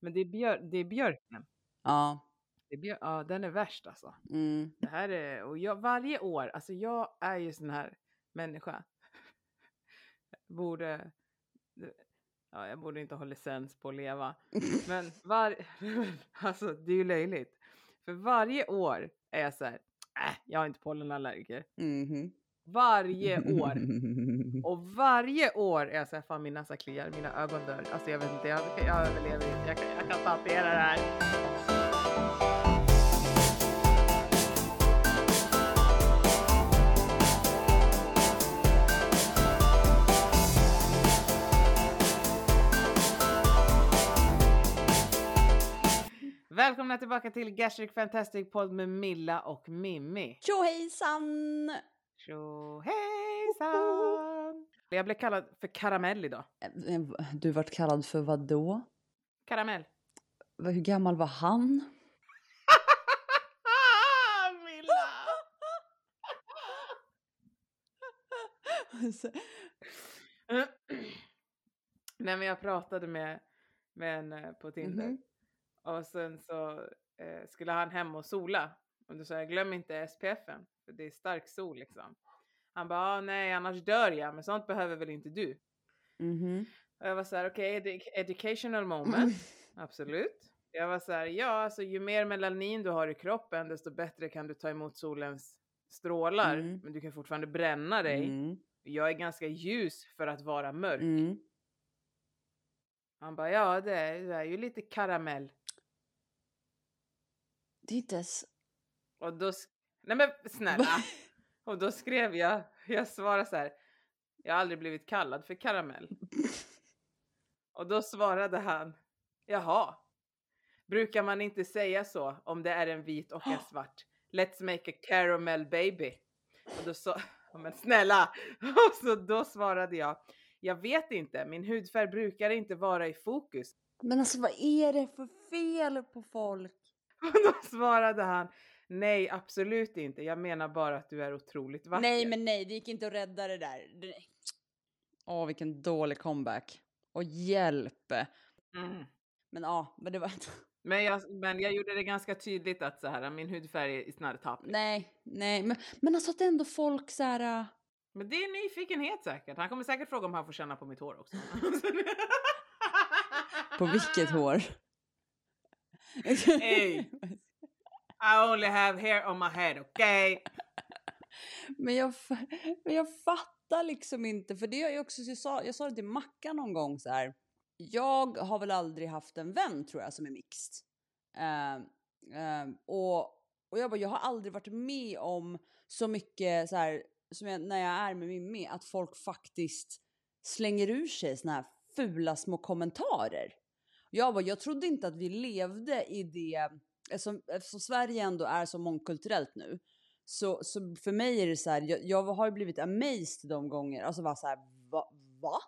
Men det är, björ, det är björken. Ja. Det är björ, ja, den är värst alltså. Mm. Det här är, och jag, varje år, alltså jag är ju sån här människa. Borde, ja jag borde inte ha licens på att leva. Men var, alltså det är ju löjligt. För varje år är jag så här, äh, jag är inte pollenallergiker. Mhm. Varje år. Och varje år är jag så här, fan min näsa kliar, mina ögon dör. Alltså jag vet inte, jag, jag överlever inte. Jag kan, jag kan tatuera det här. Välkomna tillbaka till Gastric Fantastic Podd med Milla och Mimmi. Tjohejsan! Tjo hejsan! Jag blev kallad för karamell idag. Eh, Du vart kallad för vad då? Karamell. Hur gammal var han? Milla! Nej men jag pratade med, med en eh, på Tinder Mhm. och sen så eh, skulle han hem och sola och då sa jag glöm inte SPFen för det är stark sol liksom. Han bara ah, nej annars dör jag men sånt behöver väl inte du? Mhm. Och jag var så här okej edu- educational moment absolut. Jag var så här ja alltså ju mer melanin du har i kroppen desto bättre kan du ta emot solens strålar Mm. men du kan fortfarande bränna dig. Mm. Jag är ganska ljus för att vara mörk. Mm. Han bara, ja det är, det är ju lite karamell. Det är inte ens... Och då, nej men snälla. Och då skrev jag, jag svarade så här, jag har aldrig blivit kallad för karamell. Och då svarade han, jaha. Brukar man inte säga så om det är en vit och en svart? Let's make a caramel baby. Och då sa, "Ja, men snälla. Och så då svarade jag, jag vet inte, min hudfärg brukar inte vara i fokus. Men alltså vad är det för fel på folk? Och då svarade han Nej absolut inte. Jag menar bara att du är otroligt vacker. Nej men nej, det gick inte att rädda det där. Åh vilken dålig comeback. Och hjälp. Mm. Men ja, men det var... Men, jag, men jag gjorde det ganska tydligt att så här, min hudfärg is not a. Nej, nej, men, men alltså att ändå folk så här... äh, Men det är nyfikenhet säkert. Han kommer säkert fråga om han får känna på mitt hår också. På vilket hår? Hey. I only have hair on my head, okay? Men jag, men jag fattar liksom inte, för det har jag också, jag sa, jag sa det till Mackan någon gång så här. Jag har väl aldrig haft en vän tror jag som är mixed. Uh, uh, och, och jag bara, jag har aldrig varit med om så mycket så här, som jag, när jag är med Mimmi, att folk faktiskt slänger ur sig såna här fula små kommentarer. Jag bara, jag trodde inte att vi levde i det, eftersom, eftersom Sverige ändå är så mångkulturellt nu, så, så för mig är det så här, jag, jag har ju blivit amazed de gånger, alltså bara så här, va? va?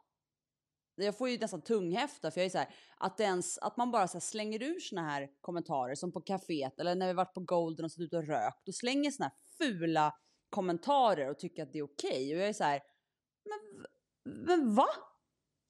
Jag får ju nästan tunghäfta för jag är så här, att, det ens, att man bara så slänger ur såna här kommentarer som på kaféet eller när vi varit på Golden och suttit ute och rökt och slänger såna här fula kommentarer och tycker att det är okej. Och jag är så här, men, men va?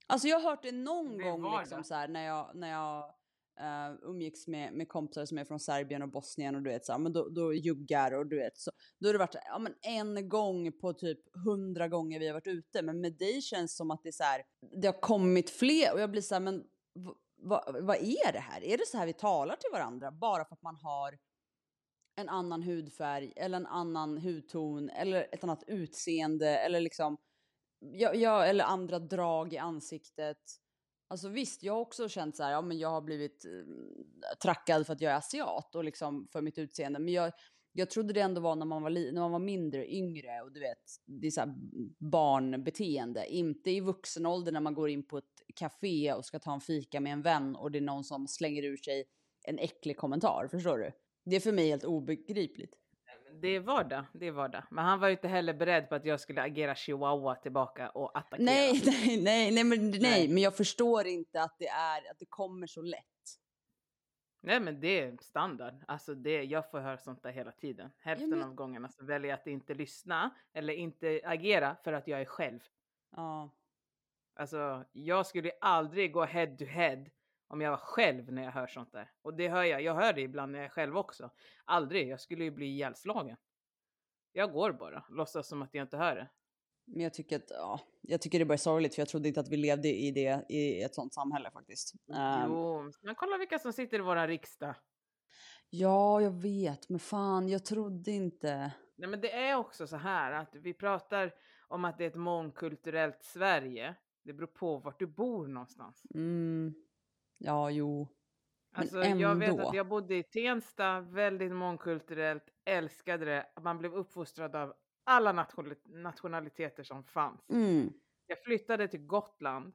Alltså jag har hört det någon Det är gång liksom så här när jag, när jag uh, umgicks med, med kompisar som är från Serbien och Bosnien och du vet så här, men då, då juggar och du vet så. Då har det varit ja, men en gång på typ hundra gånger vi har varit ute. Men med dig känns som att det är så här, det har kommit fler och jag blir så här, men vad är det här? Är det så här vi talar till varandra bara för att man har en annan hudfärg eller en annan hudton eller ett annat utseende eller liksom ja, ja, eller andra drag i ansiktet. Alltså visst, jag har också känt så här, ja men jag har blivit eh, trackad för att jag är asiat och liksom för mitt utseende. Men jag, jag trodde det ändå var när man var, li- när man var mindre, yngre och du vet, det är så här barnbeteende. Inte i vuxen ålder när man går in på ett café och ska ta en fika med en vän och det är någon som slänger ur sig en äcklig kommentar. Förstår du? Det är för mig helt obegripligt. Det är vardag, det är vardag. Men han var ju inte heller beredd på att jag skulle agera chihuahua tillbaka och attackera. Nej, nej, nej, nej, men, nej, Nej. men jag förstår inte att det är, att det kommer så lätt. Nej men det är standard. Alltså det, jag får höra sånt där hela tiden. Hälften men- av gångerna så väljer jag att inte lyssna eller inte agera för att jag är själv. Ja. Alltså jag skulle aldrig gå head to head om jag var själv när jag hör sånt där. Och det hör jag. Jag hör det ibland när jag är själv också. Aldrig. Jag skulle ju bli ihjälslagen. Jag går bara, låtsas som att jag inte hör det. Men jag tycker att, ja, jag tycker det är bara sorgligt för jag trodde inte att vi levde i det, i ett sånt samhälle faktiskt. Um, Jo, men kolla vilka som sitter i våran riksdag. ja, jag vet, men fan, jag trodde inte. Nej men det är också så här att vi pratar om att det är ett mångkulturellt Sverige. Det beror på vart du bor någonstans. Mm, ja, jo. Men Alltså jag vet ändå. att jag bodde i Tensta, väldigt mångkulturellt, älskade det. Man blev uppfostrad av alla nation- nationaliteter som fanns. Mm, Jag flyttade till Gotland.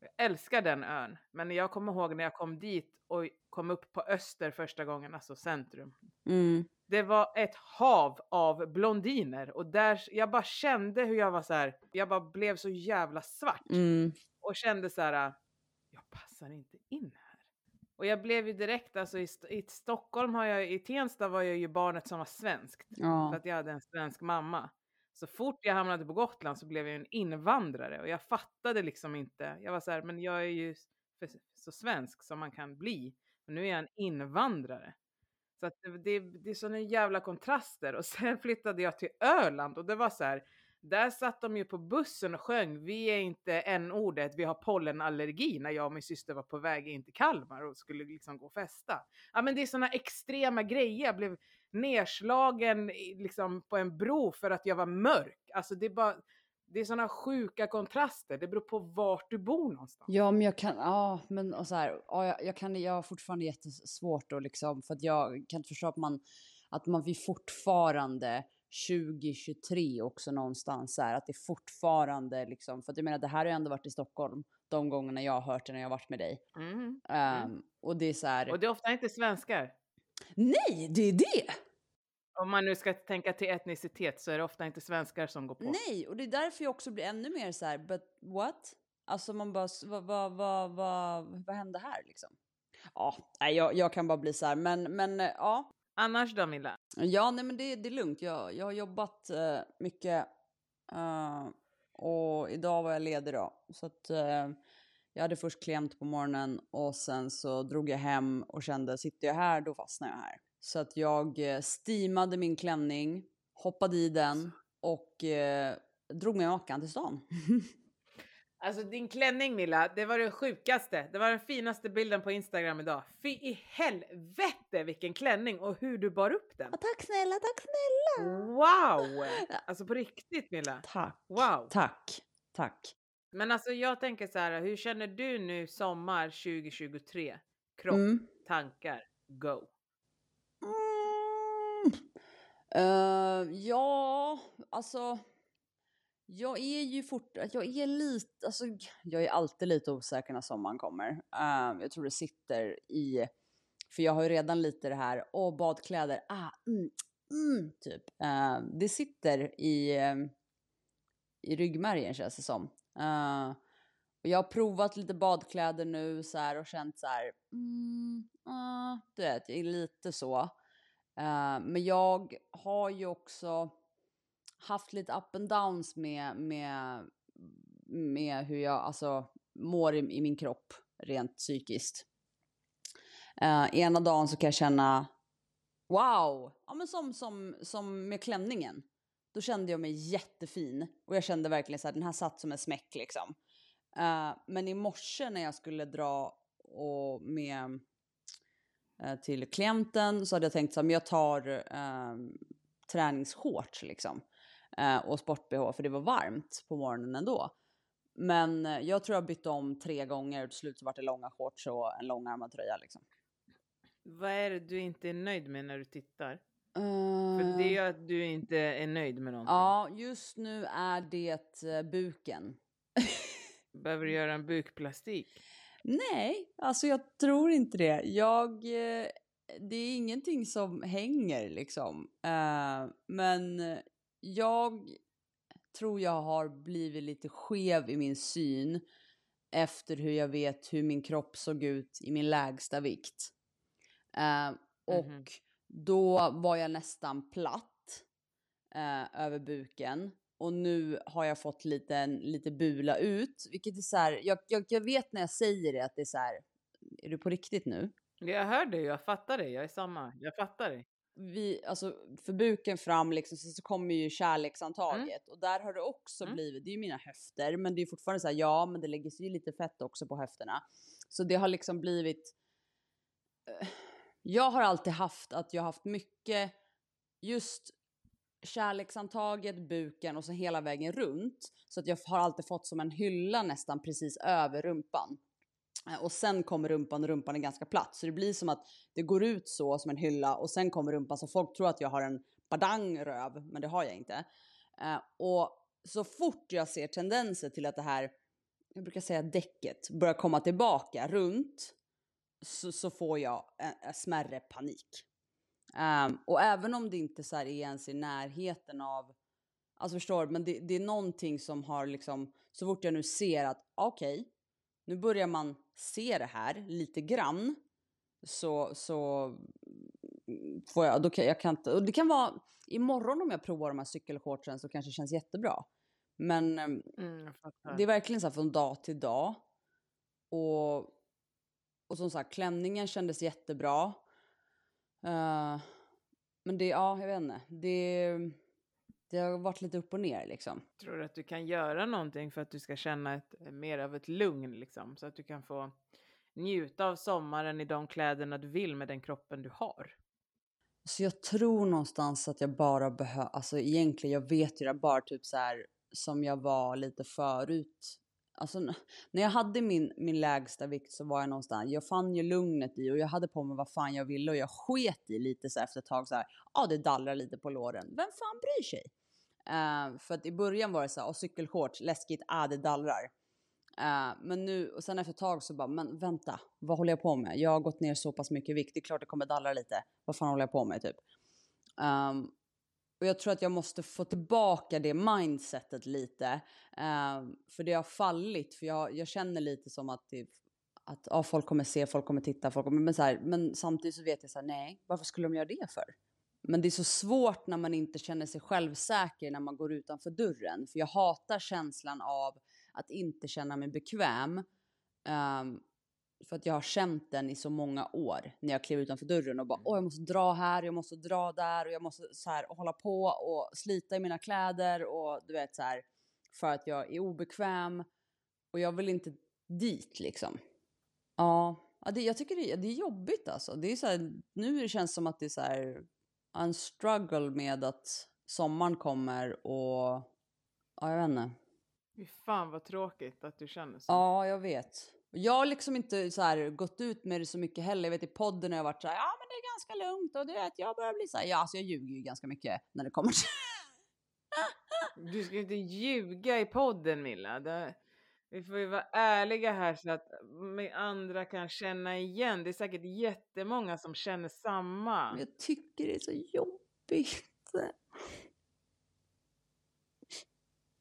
Jag älskar den ön. Men jag kommer ihåg när jag kom dit och kom upp på Öster första gången, alltså centrum. mm, Det var ett hav av blondiner och där jag bara kände hur jag var så här. Jag bara blev så jävla svart mm, och kände så här. Passar inte in här. Och jag blev ju direkt, alltså i, i Stockholm har jag, i Tensta var jag ju barnet som var svenskt. För ja. att jag hade en svensk mamma. Så fort jag hamnade på Gotland så blev jag en invandrare och jag fattade liksom inte. Jag var så här, men jag är ju för, så svensk som man kan bli. Och nu är jag en invandrare. Så att det, det, det är sådana jävla kontraster. Och sen flyttade jag till Öland och det var så här. Där satt de ju på bussen och sjöng Vi är inte n-ordet, vi har pollenallergi när jag och min syster var på väg in till Kalmar och skulle liksom gå och festa. Ja men det är sådana extrema grejer. Jag blev nerslagen liksom på en bro för att jag var mörk. Alltså det är bara, det är sådana sjuka kontraster. Det beror på vart du bor någonstans. Ja, men jag kan, ja, men och så här, ja, jag, jag kan, jag har fortfarande jättesvårt att liksom, för att jag kan inte förstå att man, att man vi fortfarande 2023 också någonstans så här, att det fortfarande liksom, för att jag menar det här har ju ändå varit i Stockholm de gångerna jag har hört det när jag har varit med dig. Mm. Ehm, och det är så här, Och det är ofta inte svenskar. nej, det är det! Om man nu ska tänka till etnicitet så är det ofta inte svenskar som går på. Nej, och det är därför jag också blir ännu mer så här, but what? Alltså man bara, vad, vad, vad, vad, vad hände här liksom? Ja, jag, jag kan bara bli så här, men, men eh, ja. Annars då Milla? Ja, nej men det, det är lugnt. Jag, jag har jobbat eh, mycket eh, och idag var jag ledig då. Så att eh, jag hade först klient på morgonen och sen så drog jag hem och kände, sitter jag här då fastnar jag här. Så att jag eh, steamade min klänning, hoppade i den och eh, drog med Mackan till stan. Alltså din klänning Milla, det var det sjukaste. Det var den finaste bilden på Instagram idag. Fy i helvete vilken klänning och hur du bar upp den. Ja, tack snälla, tack snälla! Wow! Alltså på riktigt Milla. Tack. Wow. Tack. Tack. Men alltså jag tänker så här, hur känner du nu sommar 2023? Kropp, Mm. tankar, go. Mm. Eh, ja, alltså. Jag är ju fort, jag är lite, alltså jag är alltid lite osäker när sommaren kommer. Uh, jag tror det sitter i, för jag har ju redan lite det här, åh badkläder, ah, mm, mm, typ. Uh, det sitter i, ehm, i ryggmärgen känns det som. Uh, och jag har provat lite badkläder nu så här och känt så här, mm, du vet, jag är lite så. Men jag har ju också haft lite up and downs med, med, med hur jag alltså, mår i, i min kropp rent psykiskt. Uh, ena dagen så kan jag känna wow, ja, men som, som, som med klänningen. Då kände jag mig jättefin och jag kände verkligen så här, den här satt som en smäck liksom. Uh, men i morse när jag skulle dra och med uh, till klienten så hade jag tänkt så här, men jag tar eh, träningsshorts liksom. Eh, och sport-bh för det var varmt på morgonen ändå. Men eh, jag tror jag bytte om tre gånger och till slut så var det långa shorts och en långärmad tröja liksom. Vad är det du inte är nöjd med när du tittar? För det är ju att du inte är nöjd med någonting. Ja, just nu är det eh, buken. Behöver du göra en bukplastik? Nej, alltså jag tror inte det. Jag, eh, det är ingenting som hänger liksom. Eh, men jag tror jag har blivit lite skev i min syn efter hur jag vet hur min kropp såg ut i min lägsta vikt. Eh, och Mhm. då var jag nästan platt eh, över buken. Och nu har jag fått lite, lite bula ut, vilket är så här, jag, jag, jag vet när jag säger det att det är så här, är du på riktigt nu? Jag hör dig, jag fattar dig, jag är samma. Jag fattar dig. Vi, alltså för buken fram liksom så, så kommer ju kärleksantaget och där har det också Mm. blivit, det är ju mina höfter men det är fortfarande så här, ja men det lägger sig ju lite fett också på höfterna. Så det har liksom blivit, eh, jag har alltid haft att jag har haft mycket just kärleksantaget, buken och så hela vägen runt. Så att jag har alltid fått som en hylla nästan precis över rumpan. Eh, och sen kommer rumpan och rumpan är ganska platt. Så det blir som att det går ut så som en hylla och sen kommer rumpan. Så folk tror att jag har en badangröv, men det har jag inte. Eh, och så fort jag ser tendenser till att det här, jag brukar säga däcket, börjar komma tillbaka runt. Så, så får jag en, en smärre panik. Um, och även om det inte så här är ens i närheten av, alltså förstår du, men det, det är någonting som har liksom, så fort jag nu ser att okej, nu börjar man se det här lite grann, så, så mm, får jag, då kan jag kan inte, och det kan vara imorgon om jag provar de här cykelshortsen så kanske det känns jättebra. Men ehm, Mm, det är verkligen så här från dag till dag. Och, och som sagt, klänningen kändes jättebra. Eh, men det, ja, jag vet inte. Det, det har varit lite upp och ner liksom. Tror du att du kan göra någonting för att du ska känna ett, mer av ett lugn liksom? Så att du kan få njuta av sommaren i de kläderna du vill med den kroppen du har. Så jag tror någonstans att jag bara behöver, alltså egentligen, jag vet ju det bara typ så här som jag var lite förut. Alltså när jag hade min, min lägsta vikt så var jag någonstans, jag fann ju lugnet i och jag hade på mig vad fan jag ville och jag sket i lite så efter ett tag så här, ja det dallrar lite på låren, vem fan bryr sig? Uh, för att i början var det så här, och cykelshorts, läskigt, ah det dallrar. Uh, men nu, och sen efter ett tag så bara, men vänta, vad håller jag på med? Jag har gått ner så pass mycket i vikt, det är klart det kommer dallra lite. Vad fan håller jag på med typ? Um, och jag tror att jag måste få tillbaka det mindsetet lite. Uh, för det har fallit, för jag, jag känner lite som att, det, att ah, folk kommer se, folk kommer titta, folk kommer, men, så här, men samtidigt så vet jag så här, nej, varför skulle de göra det för? Men det är så svårt när man inte känner sig självsäker när man går utanför dörren. För jag hatar känslan av att inte känna mig bekväm. Ehm, för att jag har känt den i så många år när jag klev utanför dörren och bara åh jag måste dra här, jag måste dra där och jag måste så här hålla på och slita i mina kläder och du vet så här för att jag är obekväm och jag vill inte dit liksom. Ja, ja det, jag tycker det, det är jobbigt alltså. Det är så här, nu det känns som att det är så här en struggle med att sommaren kommer och ja, jag vet inte. Fy fan vad tråkigt att du känner så. Ja, jag vet. Jag har liksom inte så här gått ut med det så mycket heller. Jag vet i podden har jag varit så här, ja men det är ganska lugnt och du vet, jag börjar bli så här, ja alltså jag ljuger ju ganska mycket när det kommer till Du ska inte ljuga i podden Milla. Det, vi får ju vara ärliga här så att andra kan känna igen. Det är säkert jättemånga som känner samma. Jag tycker det är så jobbigt.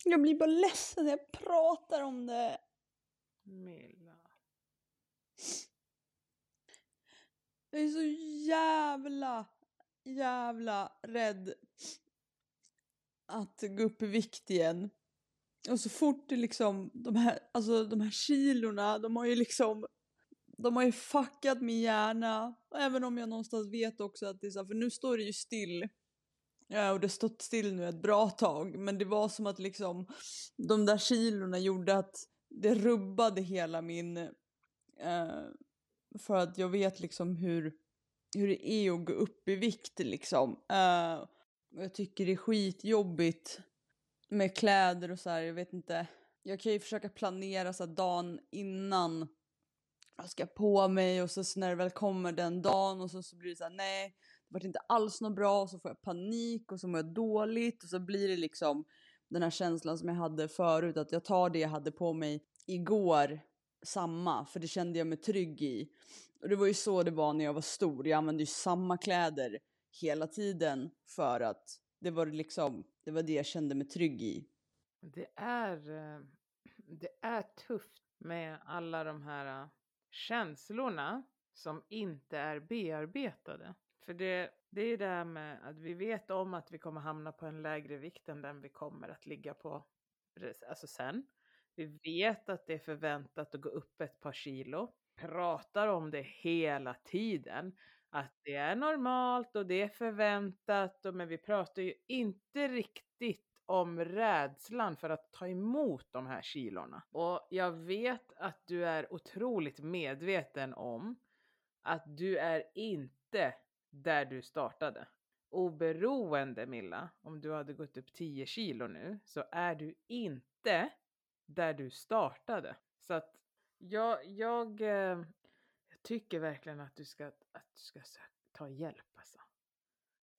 Jag blir bara ledsen när jag pratar om det. Milla. Jag är så jävla, jävla rädd att gå upp i vikt igen. Och så fort det liksom, de här, alltså de här kilorna, de har ju liksom, de har ju fuckat min hjärna. Och Även om jag någonstans vet också att det är så här, för nu står det ju still. Ja, och det har stått still nu ett bra tag, men det var som att liksom de där kilorna gjorde att det rubbade hela min eh, för att jag vet liksom hur, hur det är att gå upp i vikt liksom. Eh, och jag tycker det är skitjobbigt med kläder och så här, jag vet inte. Jag kan ju försöka planera så här dagen innan jag ska på mig och så, så när det väl kommer den dagen och så, så blir det så här nej, det vart inte alls något bra och så får jag panik och så mår jag dåligt och så blir det liksom den här känslan som jag hade förut att jag tar det jag hade på mig igår samma för det kände jag mig trygg i. Och det var ju så det var när jag var stor. Jag använde ju samma kläder hela tiden för att det var liksom, det var det jag kände mig trygg i. Det är, eh, det är tufft med alla de här eh, känslorna som inte är bearbetade. För det, det är det här med att vi vet om att vi kommer hamna på en lägre vikt än den vi kommer att ligga på alltså sen. Vi vet att det är förväntat att gå upp ett par kilo. pratar om det hela tiden. Att det är normalt och det är förväntat. Och, men vi pratar ju inte riktigt om rädslan för att ta emot de här kilorna. Och jag vet att du är otroligt medveten om att du är inte där du startade. Oberoende Milla, om du hade gått upp 10 kilo nu, så är du inte där du startade. Så att jag, jag, jag tycker verkligen att du ska, att du ska ta hjälp alltså.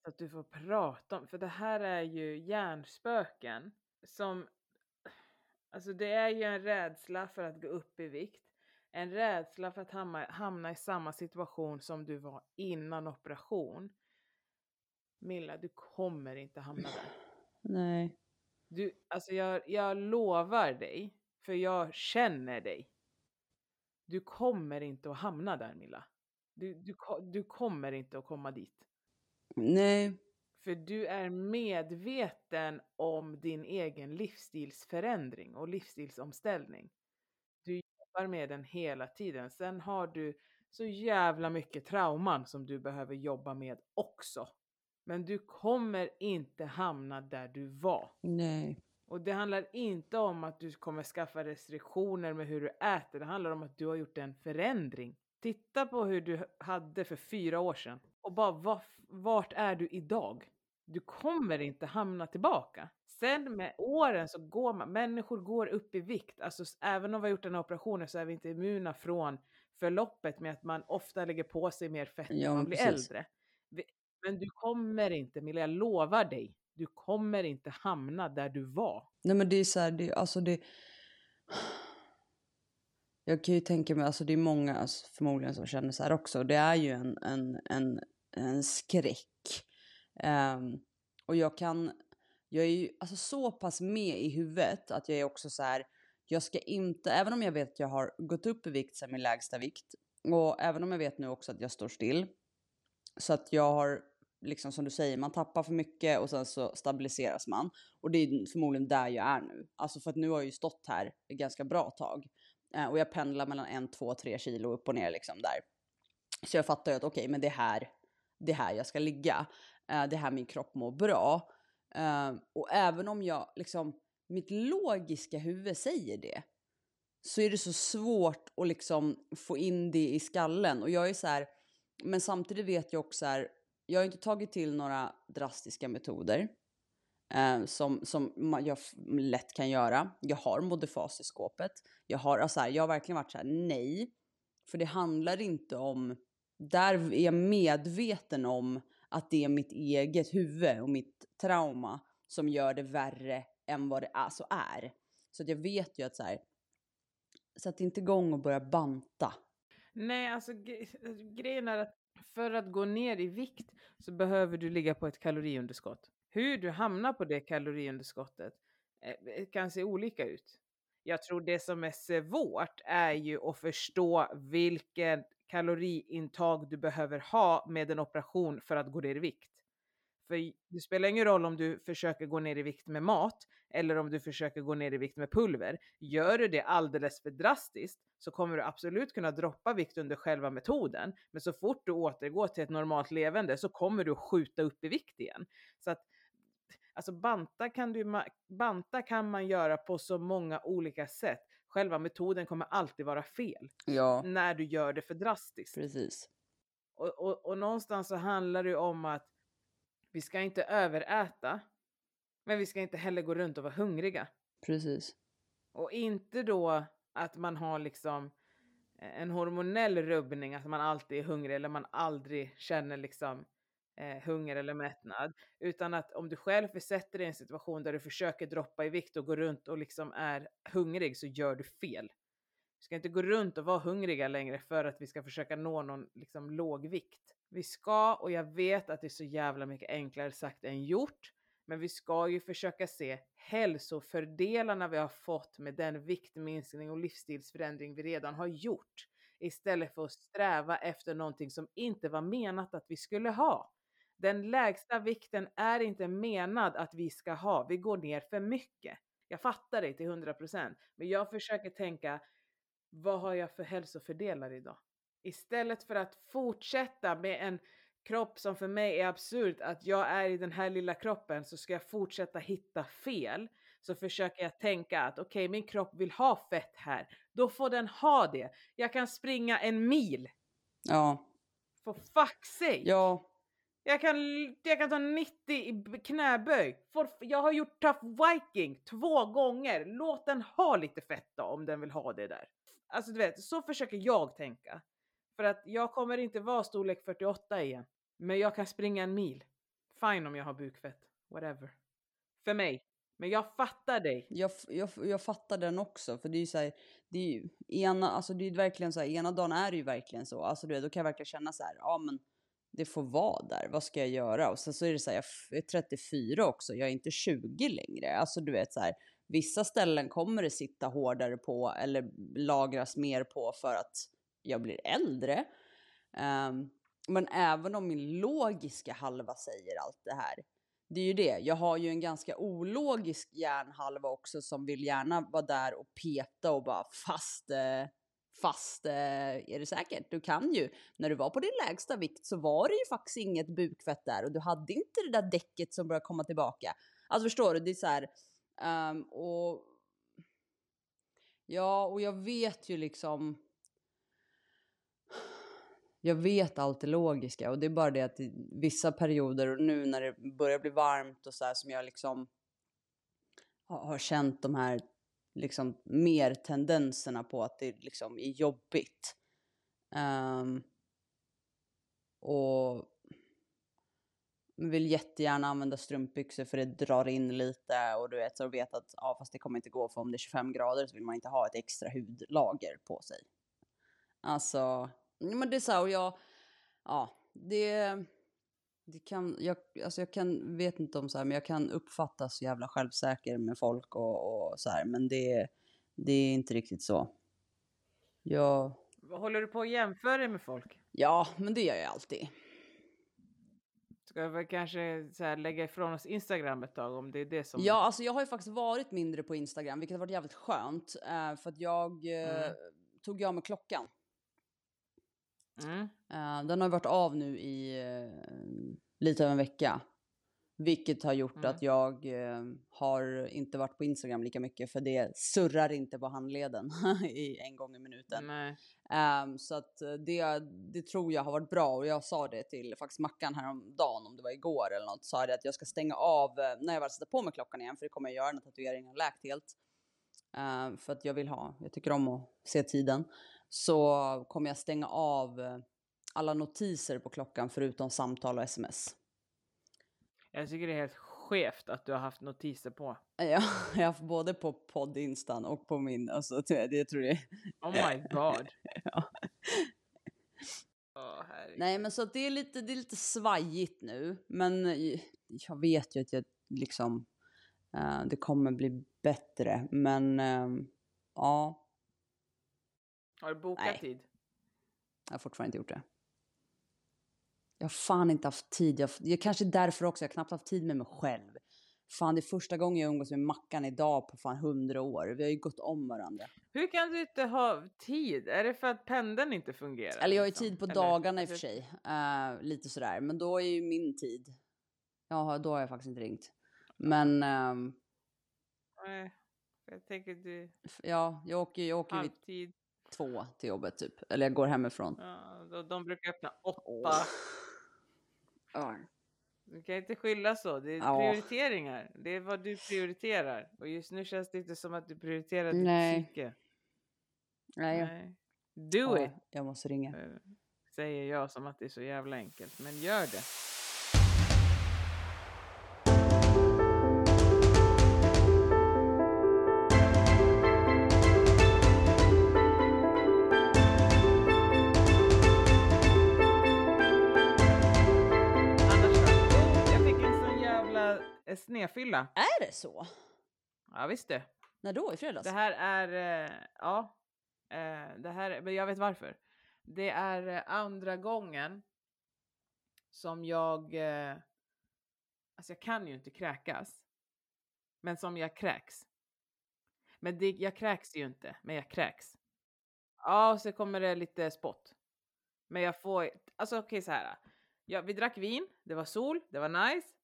Så att du får prata om, för det här är ju hjärnspöken som, alltså det är ju en rädsla för att gå upp i vikt. En rädsla för att hamna, hamna i samma situation som du var innan operation. Milla, du kommer inte hamna där. Nej. Du, alltså jag, jag lovar dig, för jag känner dig. Du kommer inte att hamna där Milla. Du, du, du kommer inte att komma dit. Nej. För du är medveten om din egen livsstilsförändring och livsstilsomställning. Du jobbar med den hela tiden. Sen har du så jävla mycket trauman som du behöver jobba med också. Men du kommer inte hamna där du var. Nej. Och det handlar inte om att du kommer skaffa restriktioner med hur du äter. Det handlar om att du har gjort en förändring. Titta på hur du hade för fyra år sedan och bara vart är du idag? Du kommer inte hamna tillbaka. Sen med åren så går man, människor går upp i vikt. Alltså även om vi har gjort den här operationen så är vi inte immuna från förloppet med att man ofta lägger på sig mer fett när man blir precis. äldre. Men du kommer inte, Milla, jag lovar dig, du kommer inte hamna där du var. Nej men det är så här, det, alltså det... Jag kan ju tänka mig, alltså det är många alltså, förmodligen som känner så här också. Det är ju en, en, en, en skräck. Um, och jag kan, jag är ju alltså så pass med i huvudet att jag är också så här, jag ska inte, även om jag vet att jag har gått upp i vikt sen min lägsta vikt och även om jag vet nu också att jag står still så att jag har liksom som du säger, man tappar för mycket och sen så stabiliseras man. Och det är förmodligen där jag är nu. Alltså för att nu har jag ju stått här ett ganska bra tag. Eh, och jag pendlar mellan en, två, tre kilo upp och ner liksom där. Så jag fattar ju att okej, okay, men det är här, det är här jag ska ligga. Eh, det är här min kropp mår bra. Eh, och även om jag liksom, mitt logiska huvud säger det, så är det så svårt att liksom få in det i skallen. Och jag är så här, men samtidigt vet jag också här, jag har inte tagit till några drastiska metoder eh, som, som jag lätt kan göra. Jag har modifas i skåpet. Jag har, alltså här, jag har verkligen varit så här, nej. För det handlar inte om, där är jag medveten om att det är mitt eget huvud och mitt trauma som gör det värre än vad det alltså är. Så att jag vet ju att så här, sätt inte igång och börja banta. Nej, alltså, alltså grejen är att för att gå ner i vikt så behöver du ligga på ett kaloriunderskott. Hur du hamnar på det kaloriunderskottet eh, eh, kan se olika ut. Jag tror det som är svårt är ju att förstå vilken kaloriintag du behöver ha med en operation för att gå ner i vikt. För det spelar ingen roll om du försöker gå ner i vikt med mat eller om du försöker gå ner i vikt med pulver. Gör du det alldeles för drastiskt så kommer du absolut kunna droppa vikt under själva metoden. Men så fort du återgår till ett normalt levande så kommer du skjuta upp i vikt igen. Så att Alltså banta kan, du, banta kan man göra på så många olika sätt. Själva metoden kommer alltid vara fel. Ja. När du gör det för drastiskt. Precis. Och, och, och någonstans så handlar det om att vi ska inte överäta. Men vi ska inte heller gå runt och vara hungriga. Precis. Och inte då att man har liksom eh, en hormonell rubbning, att man alltid är hungrig eller man aldrig känner liksom eh, hunger eller mättnad. Utan att om du själv försätter dig i en situation där du försöker droppa i vikt och gå runt och liksom är hungrig så gör du fel. Vi ska inte gå runt och vara hungriga längre för att vi ska försöka nå någon liksom låg vikt. Vi ska, och jag vet att det är så jävla mycket enklare sagt än gjort, men vi ska ju försöka se hälsofördelarna vi har fått med den viktminskning och livsstilsförändring vi redan har gjort. Istället för att sträva efter någonting som inte var menat att vi skulle ha. Den lägsta vikten är inte menad att vi ska ha. Vi går ner för mycket. Jag fattar det till 100%. Men jag försöker tänka vad har jag för hälsofördelar idag? Istället för att fortsätta med en kropp som för mig är absurd, att jag är i den här lilla kroppen så ska jag fortsätta hitta fel. Så försöker jag tänka att okej, okay, min kropp vill ha fett här. Då får den ha det. Jag kan springa en mil. Ja. For fuck's sake. Ja. Jag kan, jag kan ta 90 i knäböj. For, jag har gjort tough viking två gånger. Låt den ha lite fett då om den vill ha det där. Alltså du vet, så försöker jag tänka. För att jag kommer inte vara storlek 48 igen. Men jag kan springa en mil. Fine om jag har bukfett. Whatever. För mig. Men jag fattar dig. Jag, jag, jag fattar den också. För det är ju så här, det är ju ena, alltså det är verkligen så här, ena dagen är det ju verkligen så. Alltså du då kan jag verkligen känna så här, ja men det får vara där, vad ska jag göra? Och sen så är det så här, jag är 34 också, jag är inte 20 längre. Alltså du vet så här, vissa ställen kommer det sitta hårdare på eller lagras mer på för att jag blir äldre. Um, men även om min logiska halva säger allt det här, det är ju det. Jag har ju en ganska ologisk hjärnhalva också som vill gärna vara där och peta och bara fast, eh, fast eh, är det säkert? Du kan ju. När du var på din lägsta vikt så var det ju faktiskt inget bukfett där och du hade inte det där däcket som börjar komma tillbaka. Alltså förstår du? Det är så här, um, och ja, och jag vet ju liksom jag vet allt det logiska och det är bara det att i vissa perioder och nu när det börjar bli varmt och så här som jag liksom har, känt de här liksom mer tendenserna på att det liksom är jobbigt. Um, och vill jättegärna använda strumpbyxor för det drar in lite och du vet så vet att ja fast det kommer inte gå för om det är 25 grader så vill man inte ha ett extra hudlager på sig. Alltså men det är så och jag, ja, det, det kan, jag, alltså jag kan, vet inte om så här, men jag kan uppfattas så jävla självsäker med folk och, och så här, men det, det är inte riktigt så. Jag... Håller du på att jämföra med folk? Ja, men det gör jag alltid. Ska vi kanske så här lägga ifrån oss Instagram ett tag om det är det som... Ja, alltså jag har ju faktiskt varit mindre på Instagram, vilket har varit jävligt skönt. Uh, för att jag uh, mm. tog jag med klockan. Mm. Uh, den har varit av nu i uh, lite över en vecka. Vilket har gjort mm. att jag uh, har inte varit på Instagram lika mycket för det surrar inte på handleden i en gång i minuten. Um, så att det, det tror jag har varit bra och jag sa det till faktiskt Mackan häromdagen om det var igår eller något. Sa det att jag ska stänga av när jag väl sätter på mig klockan igen för det kommer jag göra när tatueringen har läkt helt. för att jag vill ha, jag tycker om att se tiden så kommer jag stänga av eh, alla notiser på klockan förutom samtal och sms. Jag tycker det är helt skevt att du har haft notiser på. Ja, jag har haft både på poddinstan och på min. Alltså, det tror jag. Oh my god. ja. Oh, Nej, men så det är lite, det är lite svajigt nu. Men jag vet ju att jag liksom, uh, det kommer bli bättre. Men uh, ja, har du bokat Nej. tid? Jag har fortfarande inte gjort det. Jag har fan inte haft tid. Jag, jag kanske därför också. Jag har knappt haft tid med mig själv. Fan, det är första gången jag umgås med Mackan idag på fan hundra år. Vi har ju gått om varandra. Hur kan du inte ha tid? Är det för att pendeln inte fungerar? Eller jag har ju liksom? tid på Eller? dagarna i och för sig. Uh, lite sådär. Men då är ju min tid. Ja, då har jag faktiskt inte ringt. Men... Um, Nej, jag tänker du... Ja, jag åker, åker halvtid två till jobbet typ. Eller jag går hemifrån. Ja, de brukar öppna åtta. Oh. Du kan inte skylla så. Det är ja. prioriteringar. Det är vad du prioriterar. Och just nu känns det inte som att du prioriterar ditt Nej. psyke. Nej. Nej. Do ja, it! Jag måste ringa. Eh, säger jag som att det är så jävla enkelt. Men gör det. Snefylla. Är det så? Ja visst det. När då? I fredags? Det här är, eh, ja, eh, det här, men jag vet varför. Det är eh, andra gången som jag, alltså jag kan ju inte kräkas, men som jag kräks. Men det, jag kräks ju inte, men jag kräks. Ja, och så kommer det lite spott. Men jag får, alltså okej så här. Ja, vi drack vin, det var sol, det var nice.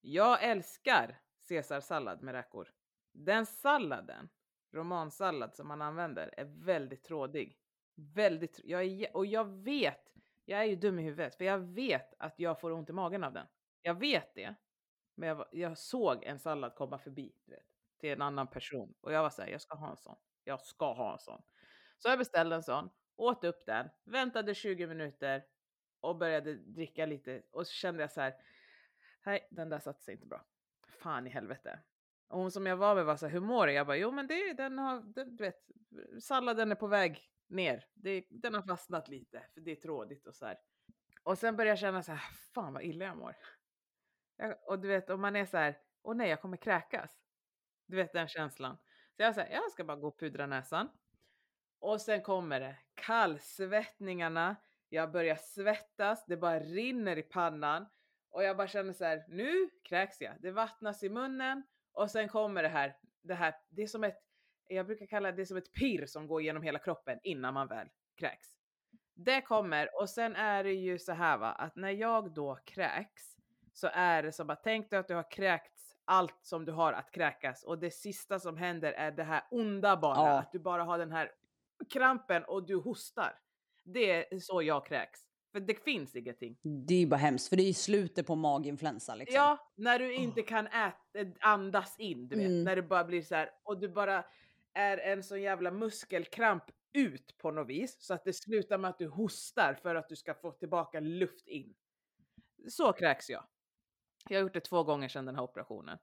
Jag älskar caesarsallad med räkor. Den salladen, romansallad som man använder, är väldigt trådig. Väldigt, jag är, och jag vet, jag är ju dum i huvudet, för jag vet att jag får ont i magen av den. Jag vet det. Men jag, jag såg en sallad komma förbi, du vet, till en annan person. Och jag var såhär, jag ska ha en sån. Jag ska ha en sån. Så jag beställde en sån, åt upp den, väntade 20 minuter och började dricka lite. Och så kände jag så här, nej, den där satte sig inte bra. Fan i helvete. Och hon som jag var med var så här, hur mår du? Jag bara, jo men det, den har, den, du vet, salladen är på väg ner. Det, den har fastnat lite, för det är trådigt och så här. Och sen börjar jag känna så här, fan vad illa jag mår. Jag, och du vet, om man är så här, åh nej, jag kommer kräkas. Du vet den känslan. Så jag säger, jag ska bara gå och pudra näsan. Och sen kommer det, kallsvettningarna. Jag börjar svettas, det bara rinner i pannan. Och jag bara känner så här, nu kräks jag. Det vattnas i munnen och sen kommer det här. Det här, det är som ett, jag brukar kalla det som ett pirr som går genom hela kroppen innan man väl kräks. Det kommer och sen är det ju så här va, att när jag då kräks så är det som att tänk dig att du har kräkts allt som du har att kräkas och det sista som händer är det här onda bara, Ja. att du bara har den här krampen och du hostar. Det är så jag kräks. För det finns ingenting. Det är ju bara hemskt, för det är ju slutet på maginfluensa liksom. Ja, när du inte kan äta, andas in, du vet. Mm. När det bara blir så här och du bara är en sån jävla muskelkramp ut på något vis så att det slutar med att du hostar för att du ska få tillbaka luft in. Så kräks jag. Jag har gjort det två gånger sedan den här operationen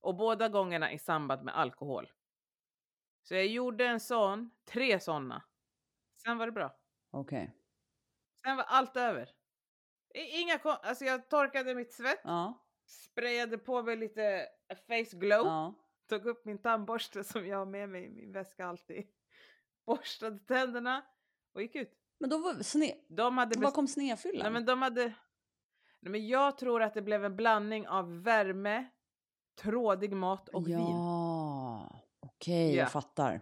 och båda gångerna i samband med alkohol. Så jag gjorde en sån, tre såna. Sen var det bra. Okej. Sen var allt över. Inga alltså jag torkade mitt svett, Ja. sprayade på mig lite face glow, Ja. tog upp min tandborste som jag har med mig i min väska alltid, borstade tänderna och gick ut. Men då var sne... De hade Var kom snedfyllan? Nej men de hade... Nej men jag tror att det blev en blandning av värme, trådig mat och vin. Ja, okej, Ja. jag fattar.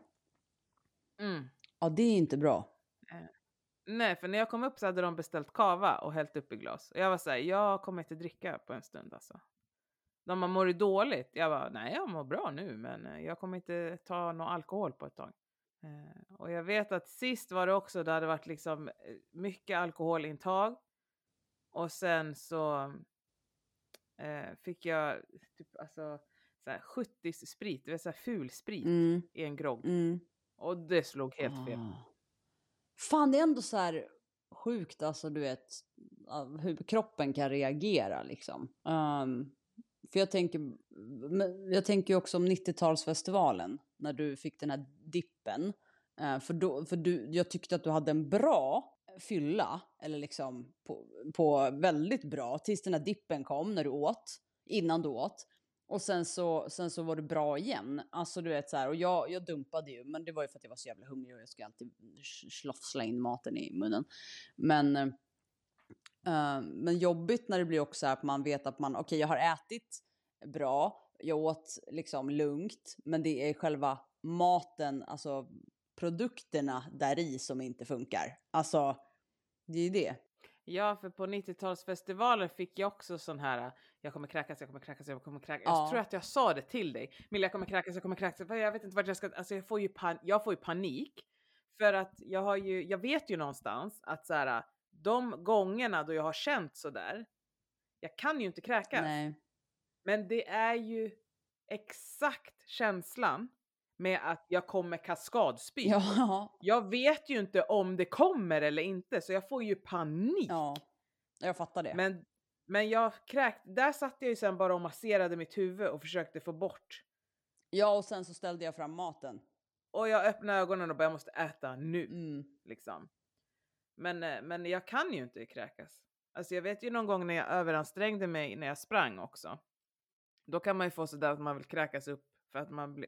Mm. Ja, det är inte bra. Nej, för när jag kom upp så hade de beställt kava och hällt upp i glas. Och jag var såhär, jag kommer inte dricka på en stund alltså. De har mår du dåligt? Jag var nej jag mår bra nu men eh, jag kommer inte ta någon alkohol på ett tag. Eh, och jag vet att sist var det också, det hade varit liksom eh, mycket alkoholintag. Och sen så eh, fick jag typ alltså så här 70 sprit, det vill säga ful sprit Mm, i en grogg. mm. Och det slog helt fel. Ah. Fan, det är ändå så här sjukt, alltså du vet, hur kroppen kan reagera liksom. Um, för jag tänker, jag tänker ju också om 90-talsfestivalen, när du fick den här dippen. Uh, för då, för du, jag tyckte att du hade en bra fylla, eller liksom på, på väldigt bra, tills den här dippen kom när du åt, innan du åt. Och sen så, sen så var det bra igen. Alltså du vet så här, och jag, jag dumpade ju, men det var ju för att jag var så jävla hungrig och jag skulle alltid sch- slafsla in maten i munnen. Men, uh, men jobbigt när det blir också att man vet att man, okej jag har ätit bra, jag åt liksom lugnt, men det är själva maten, alltså produkterna där i som inte funkar. Alltså, det är ju det. Ja, för på 90-talsfestivalen fick jag också sån här, jag kommer kräkas, jag kommer kräkas, jag kommer kräkas. Ja. Jag tror att jag sa det till dig. Milla, jag kommer kräkas, jag kommer kräkas. Jag vet inte vart jag ska, alltså jag får ju, pan, jag får ju panik. För att jag har ju, jag vet ju någonstans att så här, de gångerna då jag har känt så där, jag kan ju inte kräkas. Nej. Men det är ju exakt känslan med att jag kommer kaskadspy. Ja, Jag vet ju inte om det kommer eller inte, så jag får ju panik. ja, jag fattar det. Men, men jag kräkt, där satt jag ju sen bara och masserade mitt huvud och försökte få bort. Ja, och sen så ställde jag fram maten. Och jag öppnade ögonen och bara jag måste äta nu. Mm. Liksom. Men, eh, men jag kan ju inte kräkas. Alltså jag vet ju någon gång när jag överansträngde mig när jag sprang också. Då kan man ju få sådär att man vill kräkas upp för att man blir...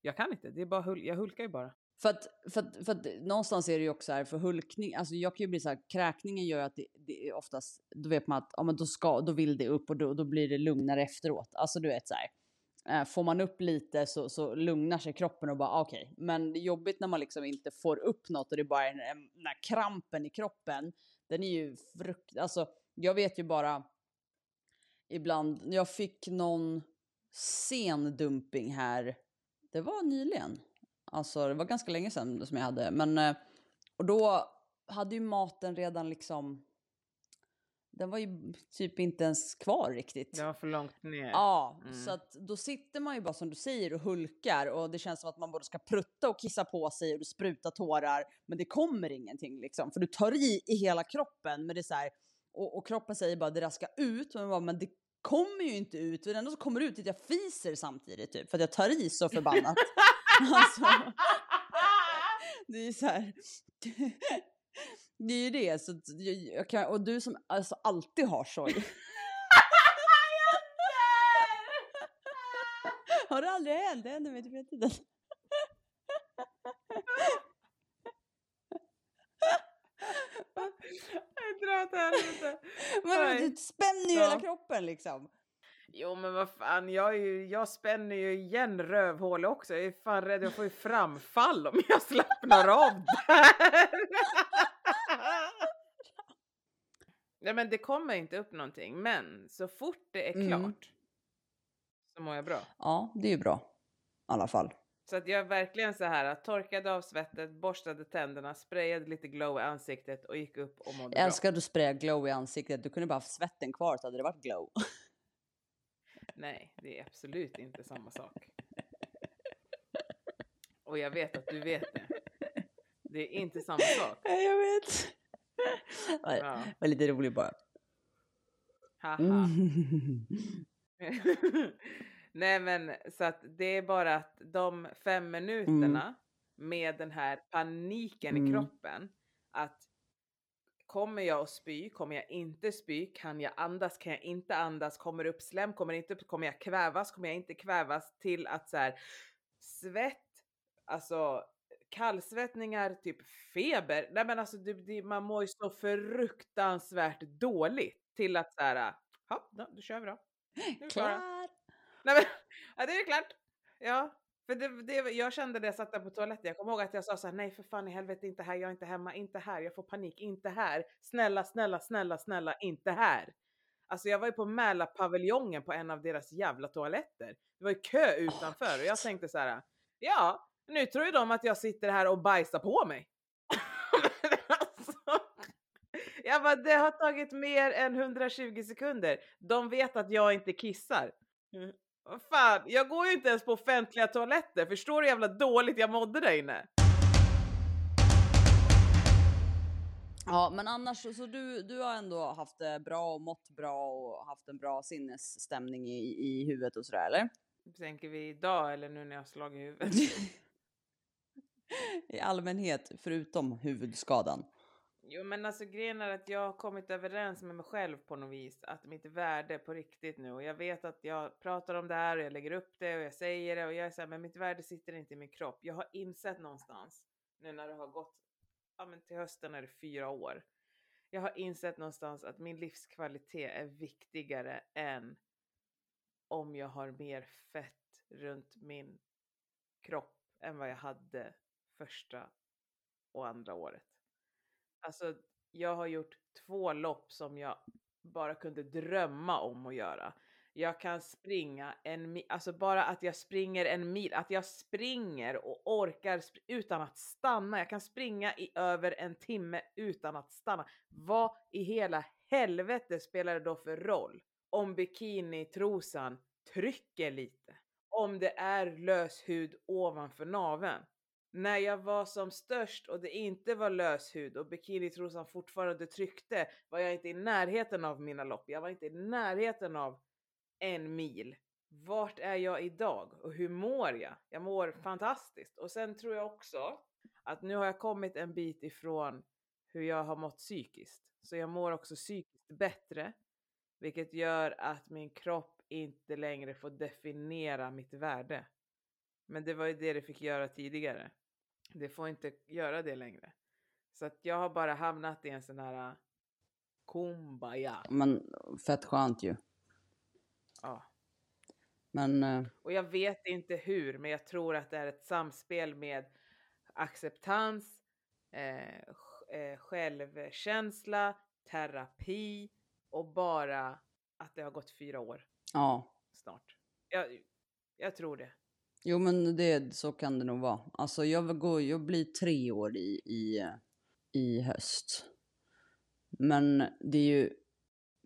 Jag kan inte, det är bara hul- jag hulkar ju bara. För att, för, att, för att någonstans är det ju också här för hulkning, alltså jag kan ju bli så här, kräkningen gör att det, det är oftast, då vet man att ja, men då, ska, då vill det upp och då, då blir det lugnare efteråt. Alltså du vet så här. Eh, får man upp lite så, så lugnar sig kroppen och bara ah, okej. Okay. Men det är jobbigt när man liksom inte får upp något och det är bara den här krampen i kroppen. Den är ju frukt... Alltså, jag vet ju bara ibland. Jag fick någon sen dumping här. Det var nyligen. Alltså det var ganska länge sedan som jag hade. Men eh, och då hade ju maten redan liksom den var ju typ inte ens kvar riktigt. Det var för långt ner. Ja, mm. så att då sitter man ju bara som du säger och hulkar och det känns som att man både ska prutta och kissa på sig och spruta tårar. Men det kommer ingenting liksom, för du tar i i hela kroppen. Men det är så här, och, och kroppen säger bara det där ska ut, men, bara, men det kommer ju inte ut. Det enda som kommer ut är att jag fiser samtidigt typ, för att jag tar i så förbannat. alltså, det är ju så här. Det är ju det. Så jag kan, och du som alltså alltid har sorg. har det aldrig hänt? Det händer mig typ hela tiden. Dra åt helvete. Men du spänner ju ja. hela kroppen liksom. Jo men vad fan, jag, ju, jag spänner ju igen rövhålet också. Jag är fan rädd jag får ju framfall om jag slappnar av där. Nej men det kommer inte upp någonting. Men så fort det är mm. klart mm. så mår jag bra. Ja, det är ju bra. I alla fall. Så att jag verkligen så här torkade av svettet, borstade tänderna, sprayade lite glow i ansiktet och gick upp och mådde bra. Jag älskar att du sprayade glow i ansiktet. Du kunde bara haft svetten kvar så hade det varit glow. Nej, det är absolut inte samma sak. Och jag vet att du vet det. Det är inte samma sak. Jag vet. Ja. var lite rolig bara. Haha. Mm. Nej men så att det är bara att de fem minuterna mm. med den här paniken mm. i kroppen. Att kommer jag att spy? Kommer jag inte spy? Kan jag andas? Kan jag inte andas? Kommer det upp slem? Kommer inte upp? Kommer jag kvävas? Kommer jag inte kvävas? Till att så här svett, alltså kallsvettningar, typ feber. Nej men alltså det, det, man mår ju så fruktansvärt dåligt till att så här, ja då, då kör vi då. Klar! Nej men, ja det är klart. Ja, för det, det, jag kände det jag satt där på toaletten, jag kommer ihåg att jag sa såhär, nej för fan i helvete inte här, jag är inte hemma, inte här, jag får panik, inte här. Snälla, snälla, snälla, snälla, inte här. Alltså jag var ju på Mälarpaviljongen på en av deras jävla toaletter. Det var ju kö utanför och jag tänkte så här, ja, nu tror ju de att jag sitter här och bajsar på mig. alltså, jag bara, det har tagit mer än 120 sekunder. De vet att jag inte kissar. Fan, jag går ju inte ens på offentliga toaletter. Förstår du hur jävla dåligt jag mådde där inne? Ja, men annars så du, du har ändå haft det bra och mått bra och haft en bra sinnesstämning i, i huvudet och sådär, eller? Tänker vi idag eller nu när jag slagit huvudet? I allmänhet, förutom huvudskadan. Jo men alltså grejen är att jag har kommit överens med mig själv på något vis att mitt värde på riktigt nu och jag vet att jag pratar om det här och jag lägger upp det och jag säger det och jag är så här, men mitt värde sitter inte i min kropp. Jag har insett någonstans nu när det har gått, ja men till hösten är det fyra år. Jag har insett någonstans att min livskvalitet är viktigare än om jag har mer fett runt min kropp än vad jag hade första och andra året. Alltså, jag har gjort två lopp som jag bara kunde drömma om att göra. Jag kan springa en mil, alltså bara att jag springer en mil, att jag springer och orkar spr utan att stanna. Jag kan springa i över en timme utan att stanna. Vad i hela helvete spelar det då för roll om bikinitrosan trycker lite? Om det är lös hud ovanför naveln? När jag var som störst och det inte var lös hud och bikinitrosan fortfarande tryckte var jag inte i närheten av mina lopp. Jag var inte i närheten av en mil. Vart är jag idag och hur mår jag? Jag mår fantastiskt och sen tror jag också att nu har jag kommit en bit ifrån hur jag har mått psykiskt. Så jag mår också psykiskt bättre, vilket gör att min kropp inte längre får definiera mitt värde. Men det var ju det det fick göra tidigare. Det får inte göra det längre. Så att jag har bara hamnat i en sån här äh, kumbaya. Men fett skönt ju. Ja. Men eh, Och jag vet inte hur, men jag tror att det är ett samspel med acceptans, eh, eh, självkänsla, terapi och bara att det har gått fyra år ja, snart. Jag, jag tror det jo men det, så kan det nog vara. Alltså jag, vill gå, jag blir tre år i, i, i höst. Men det är ju,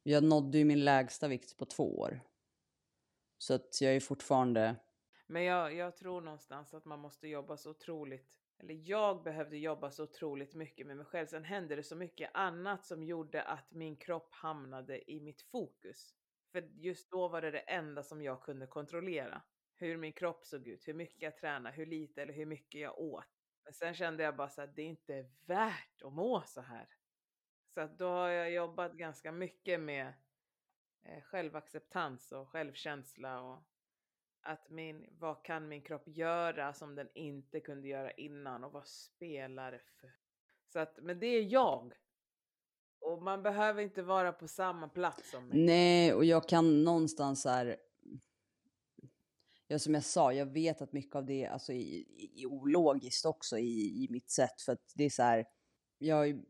jag nådde ju min lägsta vikt på två år. Så att jag är fortfarande, Men jag, jag tror någonstans att man måste jobba så otroligt, eller jag behövde jobba så otroligt mycket med mig själv. Sen hände det så mycket annat som gjorde att min kropp hamnade i mitt fokus. För just då var det det enda som jag kunde kontrollera. Hur min kropp såg ut, hur mycket jag tränade, hur lite eller hur mycket jag åt. Men sen kände jag bara så att det är inte värt att må så här. Så att då har jag jobbat ganska mycket med eh, självacceptans och självkänsla och att min, vad kan min kropp göra som den inte kunde göra innan och vad spelar det för? Så att, men det är jag. Och man behöver inte vara på samma plats som mig. nej och jag kan någonstans här. Ja, som jag sa, jag vet att mycket av det alltså, är, är ologiskt också i, i mitt sätt. För att det är så här, jag har ju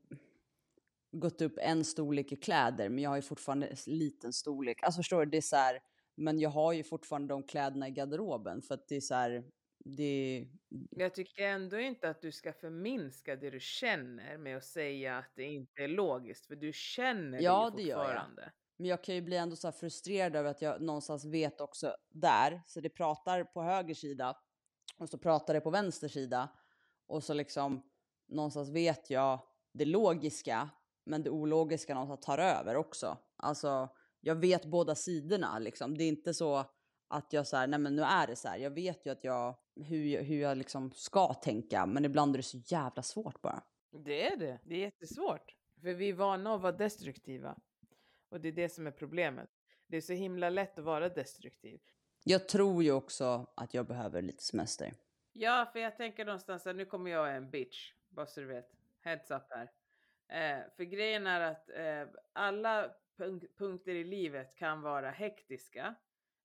gått upp en storlek i kläder, men jag har ju fortfarande en liten storlek. Alltså förstår du, det är så här, men jag har ju fortfarande de kläderna i garderoben för att det är så här, det, Jag tycker ändå inte att du ska förminska det du känner med att säga att det inte är logiskt, för du känner Ja, det det ju gör jag. Men jag kan ju bli ändå så här frustrerad över att jag någonstans vet också där, så det pratar på höger sida och så pratar det på vänster sida och så liksom någonstans vet jag det logiska, men det ologiska någonstans tar över också. Alltså, jag vet båda sidorna liksom. Det är inte så att jag så här, nej men nu är det så här. Jag vet ju att jag, hur, jag- hur jag liksom ska tänka, men ibland är det så jävla svårt bara. Det är det. Det är jättesvårt. För vi är vana att vara destruktiva. Och det är det som är problemet. Det är så himla lätt att vara destruktiv. Jag tror ju också att jag behöver lite semester. Ja, för jag tänker någonstans att nu kommer jag en bitch. Bara så du vet. Heads up här. Eh, för grejen är att eh, alla punk- punkter i livet kan vara hektiska.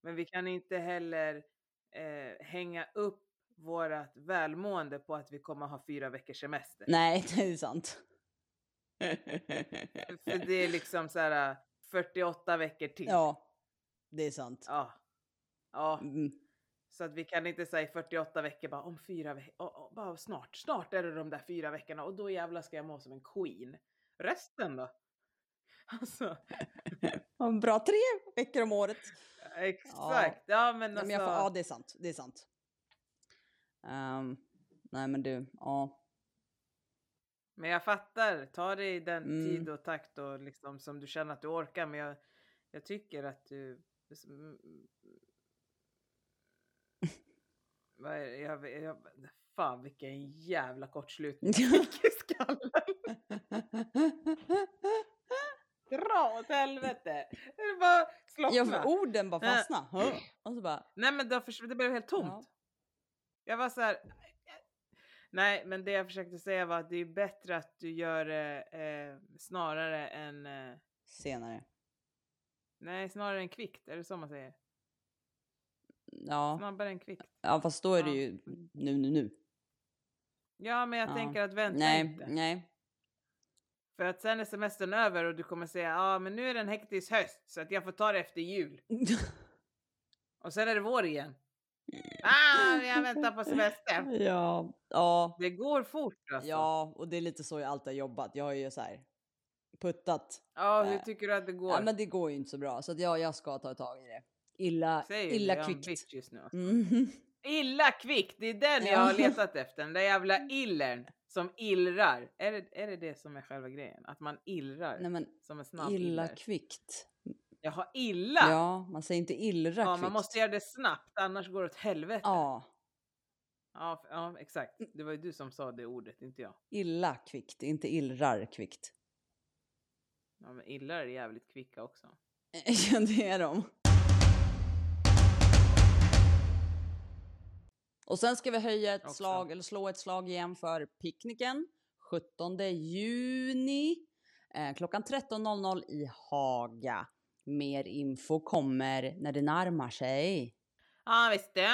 Men vi kan inte heller eh, hänga upp vårat välmående på att vi kommer ha fyra veckors semester. Nej, det är sant. För det är liksom så här 48 veckor till. Ja, det är sant. Ja. Ja, Mm. så att vi kan inte säga 48 veckor bara om fyra veckor. bara snart, snart är det de där fyra veckorna och då jävlar ska jag må som en queen. Resten då? Alltså, Ja, Bra tre veckor om året. exakt. Ja, men Nej, alltså. men jag får, ja, det är sant. Det är sant. Ehm, nej, men du, ja. Men jag fattar, ta i den Mm. tid och takt och liksom som du känner att du orkar. Men jag, jag tycker att du... det? jag, jag, fan vilken jävla kortslutning jag fick i skallen. Dra åt helvete! Det bara slockna. ja, för orden bara fastna. Hö. Och så bara, Nej men det, det blev helt tomt. Ja. Jag var så här. Nej men det jag försökte säga var att det är bättre att du gör det eh, snarare än eh, senare. Nej snarare än kvickt, är det så man säger? Ja, Snabbare än kvickt. ja, fast då är det ju nu, nu, nu. Ja men jag Ja. tänker att vänta Nej, inte. nej. För att sen är semestern över och du kommer säga ja ah, men nu är det en hektisk höst så att jag får ta det efter jul. Och sen är det vår igen. Ah, jag väntar på semester. ja, ja, Det går fort alltså. ja, och det är lite så jag alltid har jobbat. Jag har ju så här puttat. Ja, hur Eh, tycker du att det går? Ja, men det går ju inte så bra, så att jag, jag ska ta tag i det. Illa, Säger illa jag en kvickt. bitch just nu. Mhm. Illa kvickt, det är den jag Ja. har letat efter. Den där jävla illern som illrar. Är det, är det det som är själva grejen? Att man illrar Nej men som en snabb illa iller? kvickt. Jaha, illa? Ja, man säger inte illra Ja, kvickt. man måste göra det snabbt annars går det åt helvete. Ja, Ja, ja, exakt. Det var ju du som sa det ordet, inte jag. illa kvickt, inte illrar kvickt. Ja, men illar är jävligt kvicka också. ja, det är de. Och sen ska vi höja ett Också. slag, eller slå ett slag igen för picknicken. 17 juni eh, klockan 13.00 i Haga. Mer info kommer när det närmar sig. Ja visst det.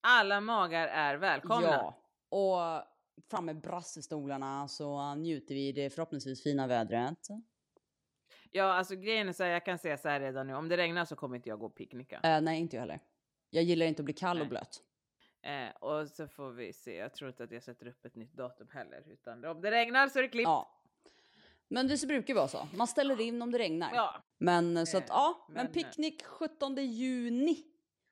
Alla magar är välkomna. Ja, och fram med brassestolarna så njuter vi det förhoppningsvis fina vädret. Ja, alltså grejen är så här, jag kan säga så här redan nu. Om det regnar så kommer inte jag gå och picknicka. Eh, nej, inte jag heller. Jag gillar inte att bli kall och Nej. blöt. Eh, och så får vi se. Jag tror inte att jag sätter upp ett nytt datum heller. Utan om det regnar så är det klippt. Ja. Men det brukar vara så. Man ställer in om det regnar. Ja. Men eh, så att ja, men, men eh, picknick 17 juni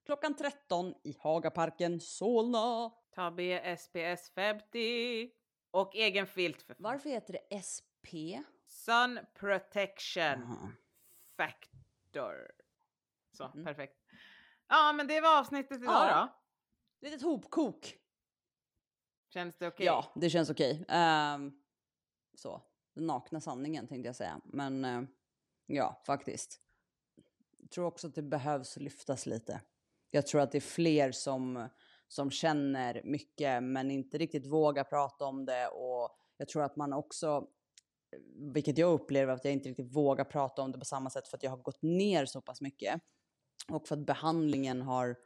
klockan 13 i Hagaparken Solna. Ta B, SPS 50 och egen filt för. Varför heter det SP? Sun Protection Aha. Factor. Så, Mm. perfekt. Ja, men det var avsnittet idag Ja. då. Litet hopkok. Känns det okej? Ja, det känns okej. Ehm, så, den nakna sanningen tänkte jag säga. Men eh, ja, faktiskt. Jag tror också att det behövs lyftas lite. Jag tror att det är fler som, som känner mycket men inte riktigt vågar prata om det. Och jag tror att man också, vilket jag upplever att jag inte riktigt vågar prata om det på samma sätt för att jag har gått ner så pass mycket. Och för att behandlingen har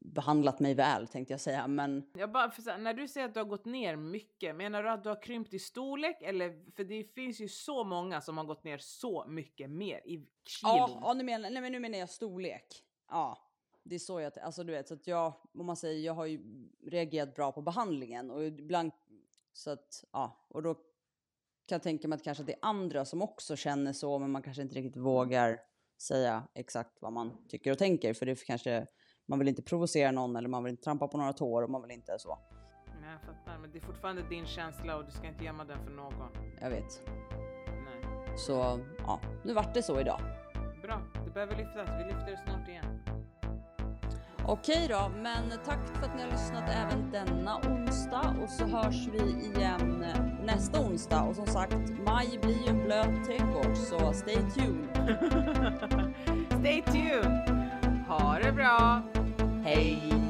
behandlat mig väl tänkte jag säga. Men Jag bara, för när du säger att du har gått ner mycket, menar du att du har krympt i storlek? Eller, för det finns ju så många som har gått ner så mycket mer i kilo. Ja, ja nu, menar, nej, men nu menar jag storlek. Ja, det är så jag, alltså du vet, så att jag, om man säger, jag har ju reagerat bra på behandlingen och ibland, så att, ja, och då kan jag tänka mig att kanske det är andra som också känner så, men man kanske inte riktigt vågar säga exakt vad man tycker och tänker, för det är kanske, man vill inte provocera någon eller man vill inte trampa på några tår och man vill inte så. Nej, jag fattar, men det är fortfarande din känsla och du ska inte gömma den för någon. Jag vet. Nej. Så, ja, nu vart det så idag. Bra, det behöver lyftas. Vi lyfter det snart igen. Okej då, men tack för att ni har lyssnat även denna onsdag och så hörs vi igen nästa onsdag. Och som sagt, maj blir ju en blöt trädgård så stay tuned. Stay tuned! Ha det bra! Hey.